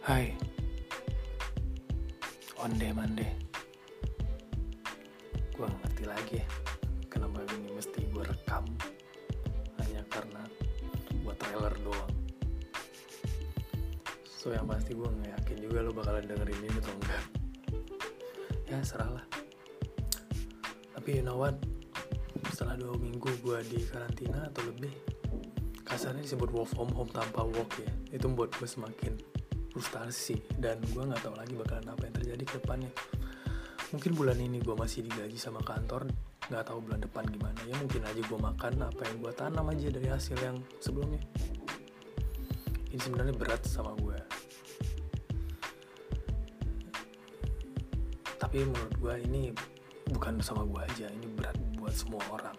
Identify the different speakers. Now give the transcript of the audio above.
Speaker 1: Hai. Onde mande Gue ngerti lagi ya Kenapa ini mesti gue rekam. Hanya karena Buat trailer doang. So yang pasti gue gak yakin juga lo bakalan dengerin ini atau enggak. Ya serahlah Tapi you know what? Setelah dua minggu gue di karantina atau lebih Kasarnya disebut work from home tanpa work ya. Itu membuat gue semakin frustasi. Dan gue nggak tahu lagi bakalan apa yang terjadi ke depannya. Mungkin bulan ini gue masih digaji sama kantor nggak tahu bulan depan gimana. Ya mungkin aja gue makan apa yang gue tanam aja dari hasil yang sebelumnya. Ini sebenarnya berat sama gue tapi menurut gue ini bukan sama gue aja ini berat buat semua orang